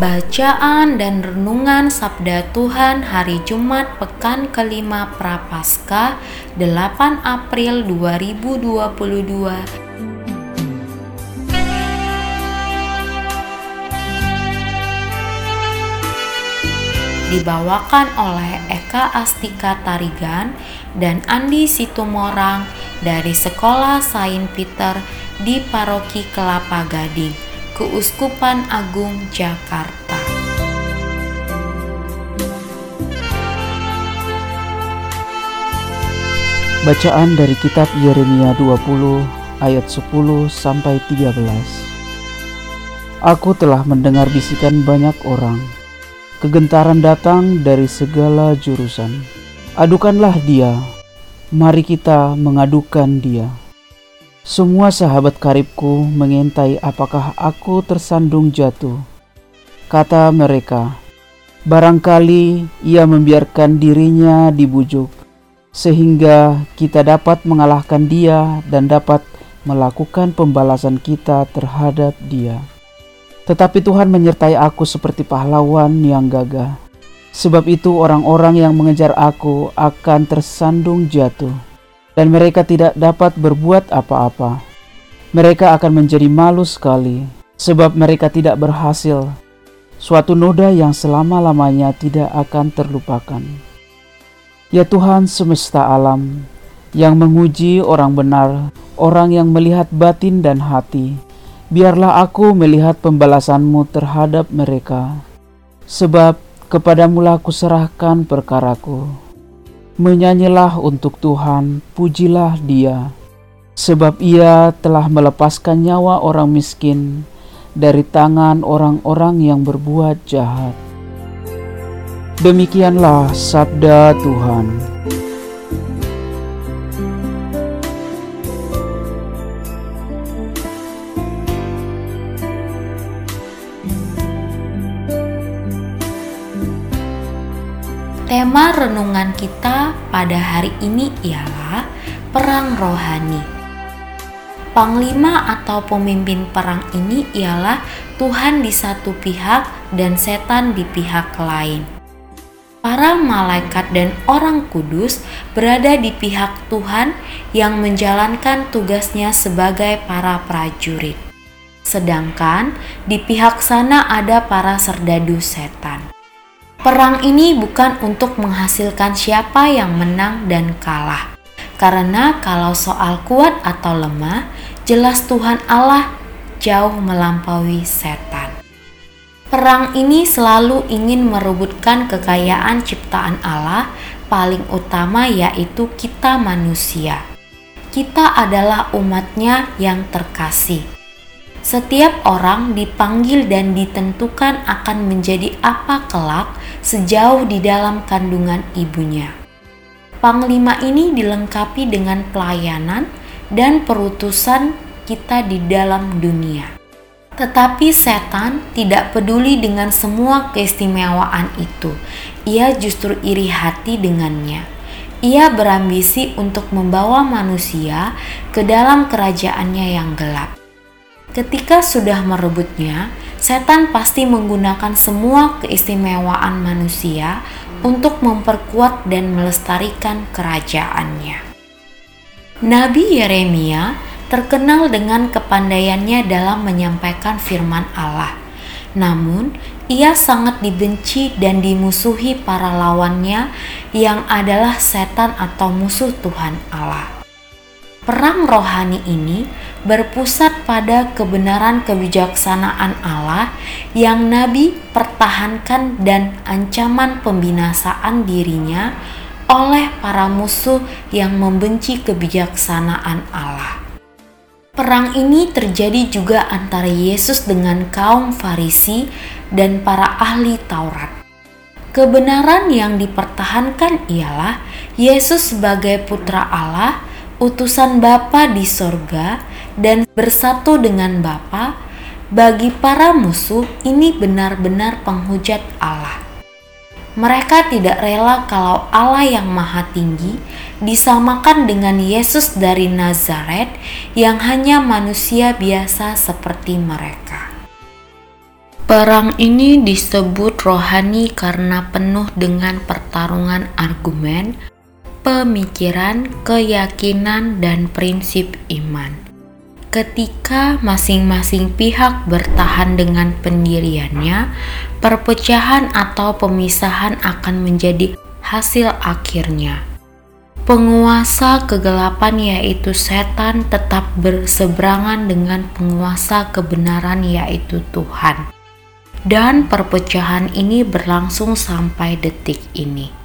Bacaan dan Renungan Sabda Tuhan Hari Jumat Pekan kelima Prapaskah 8 April 2022 dibawakan oleh Eka Astika Tarigan dan Andi Situmorang dari Sekolah Saint Peter di Paroki Kelapa Gading, Keuskupan Agung Jakarta. Bacaan dari kitab Yeremia 20 ayat 10 sampai 13. Aku telah mendengar bisikan banyak orang Kegentaran datang dari segala jurusan. Adukanlah dia, mari kita mengadukan dia. Semua sahabat karibku mengintai apakah aku tersandung jatuh. Kata mereka, barangkali ia membiarkan dirinya dibujuk, sehingga kita dapat mengalahkan dia dan dapat melakukan pembalasan kita terhadap dia. Tetapi Tuhan menyertai aku seperti pahlawan yang gagah. Sebab itu orang-orang yang mengejar aku akan tersandung jatuh. Dan mereka tidak dapat berbuat apa-apa. Mereka akan menjadi malu sekali. Sebab mereka tidak berhasil. Suatu noda yang selama-lamanya tidak akan terlupakan. Ya Tuhan semesta alam, yang menguji orang benar, orang yang melihat batin dan hati, biarlah aku melihat pembalasanmu terhadap mereka. Sebab kepadamulah aku serahkan perkaraku. Menyanyilah untuk Tuhan, pujilah dia. Sebab ia telah melepaskan nyawa orang miskin dari tangan orang-orang yang berbuat jahat. Demikianlah sabda Tuhan. Tema renungan kita pada hari ini ialah perang rohani. Panglima atau pemimpin perang ini ialah Tuhan di satu pihak dan setan di pihak lain. Para malaikat dan orang kudus berada di pihak Tuhan yang menjalankan tugasnya sebagai para prajurit. Sedangkan di pihak sana ada para serdadu setan. Perang ini bukan untuk menghasilkan siapa yang menang dan kalah. Karena kalau soal kuat atau lemah, jelas Tuhan Allah jauh melampaui setan. Perang ini selalu ingin merebutkan kekayaan ciptaan Allah, paling utama yaitu kita manusia. Kita adalah umatnya yang terkasih. Setiap orang dipanggil dan ditentukan akan menjadi apa kelak sejauh di dalam kandungan ibunya. Panglima ini dilengkapi dengan pelayanan dan perutusan kita di dalam dunia. Tetapi setan tidak peduli dengan semua keistimewaan itu. Ia justru iri hati dengannya. Ia berambisi untuk membawa manusia ke dalam kerajaannya yang gelap. Ketika sudah merebutnya, setan pasti menggunakan semua keistimewaan manusia untuk memperkuat dan melestarikan kerajaannya. Nabi Yeremia terkenal dengan kepandaiannya dalam menyampaikan firman Allah. Namun, ia sangat dibenci dan dimusuhi para lawannya yang adalah setan atau musuh Tuhan Allah. Perang rohani ini berpusat pada kebenaran kebijaksanaan Allah yang Nabi pertahankan dan ancaman pembinasaan dirinya oleh para musuh yang membenci kebijaksanaan Allah. Perang ini terjadi juga antara Yesus dengan kaum Farisi dan para ahli Taurat. Kebenaran yang dipertahankan ialah Yesus sebagai Putra Allah, utusan Bapa di sorga, dan bersatu dengan Bapa. Bagi para musuh, ini benar-benar penghujat Allah. Mereka tidak rela kalau Allah yang Maha Tinggi disamakan dengan Yesus dari Nazaret yang hanya manusia biasa seperti mereka. Perang ini disebut rohani karena penuh dengan pertarungan argumen, pemikiran, keyakinan, dan prinsip iman ketika masing-masing pihak bertahan dengan pendiriannya, perpecahan atau pemisahan akan menjadi hasil akhirnya. Penguasa kegelapan, yaitu setan, tetap berseberangan dengan penguasa kebenaran, yaitu Tuhan, dan perpecahan ini berlangsung sampai detik ini.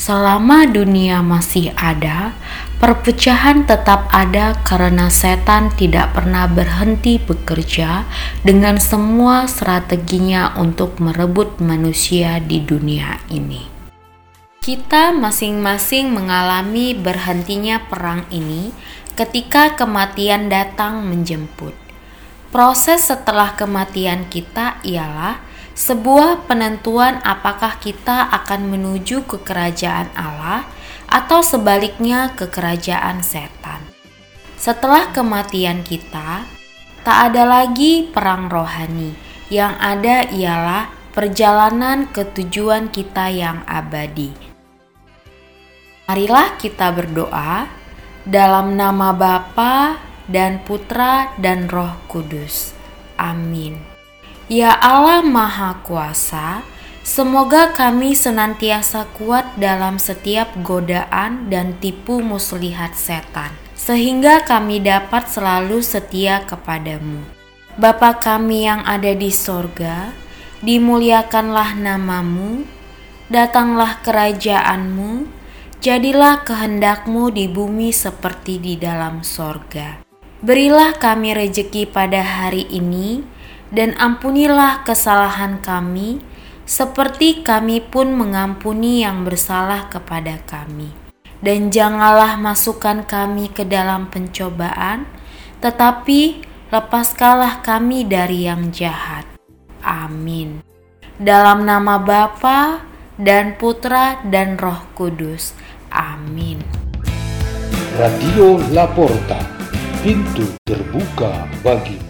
Selama dunia masih ada, perpecahan tetap ada karena setan tidak pernah berhenti bekerja dengan semua strateginya untuk merebut manusia di dunia ini. Kita masing-masing mengalami berhentinya perang ini ketika kematian datang menjemput. Proses setelah kematian kita ialah sebuah penentuan apakah kita akan menuju ke kerajaan Allah atau sebaliknya ke kerajaan setan. Setelah kematian kita, tak ada lagi perang rohani. Yang ada ialah perjalanan ke tujuan kita yang abadi. Marilah kita berdoa dalam nama Bapa dan Putra dan Roh Kudus. Amin. Ya Allah Maha Kuasa, semoga kami senantiasa kuat dalam setiap godaan dan tipu muslihat setan, sehingga kami dapat selalu setia kepadamu. Bapa kami yang ada di sorga, dimuliakanlah namamu, datanglah kerajaanmu, jadilah kehendakmu di bumi seperti di dalam sorga. Berilah kami rejeki pada hari ini, dan ampunilah kesalahan kami, seperti kami pun mengampuni yang bersalah kepada kami. Dan janganlah masukkan kami ke dalam pencobaan, tetapi lepaskalah kami dari yang jahat. Amin. Dalam nama Bapa dan Putra dan Roh Kudus. Amin. Radio Laporta, pintu terbuka bagimu.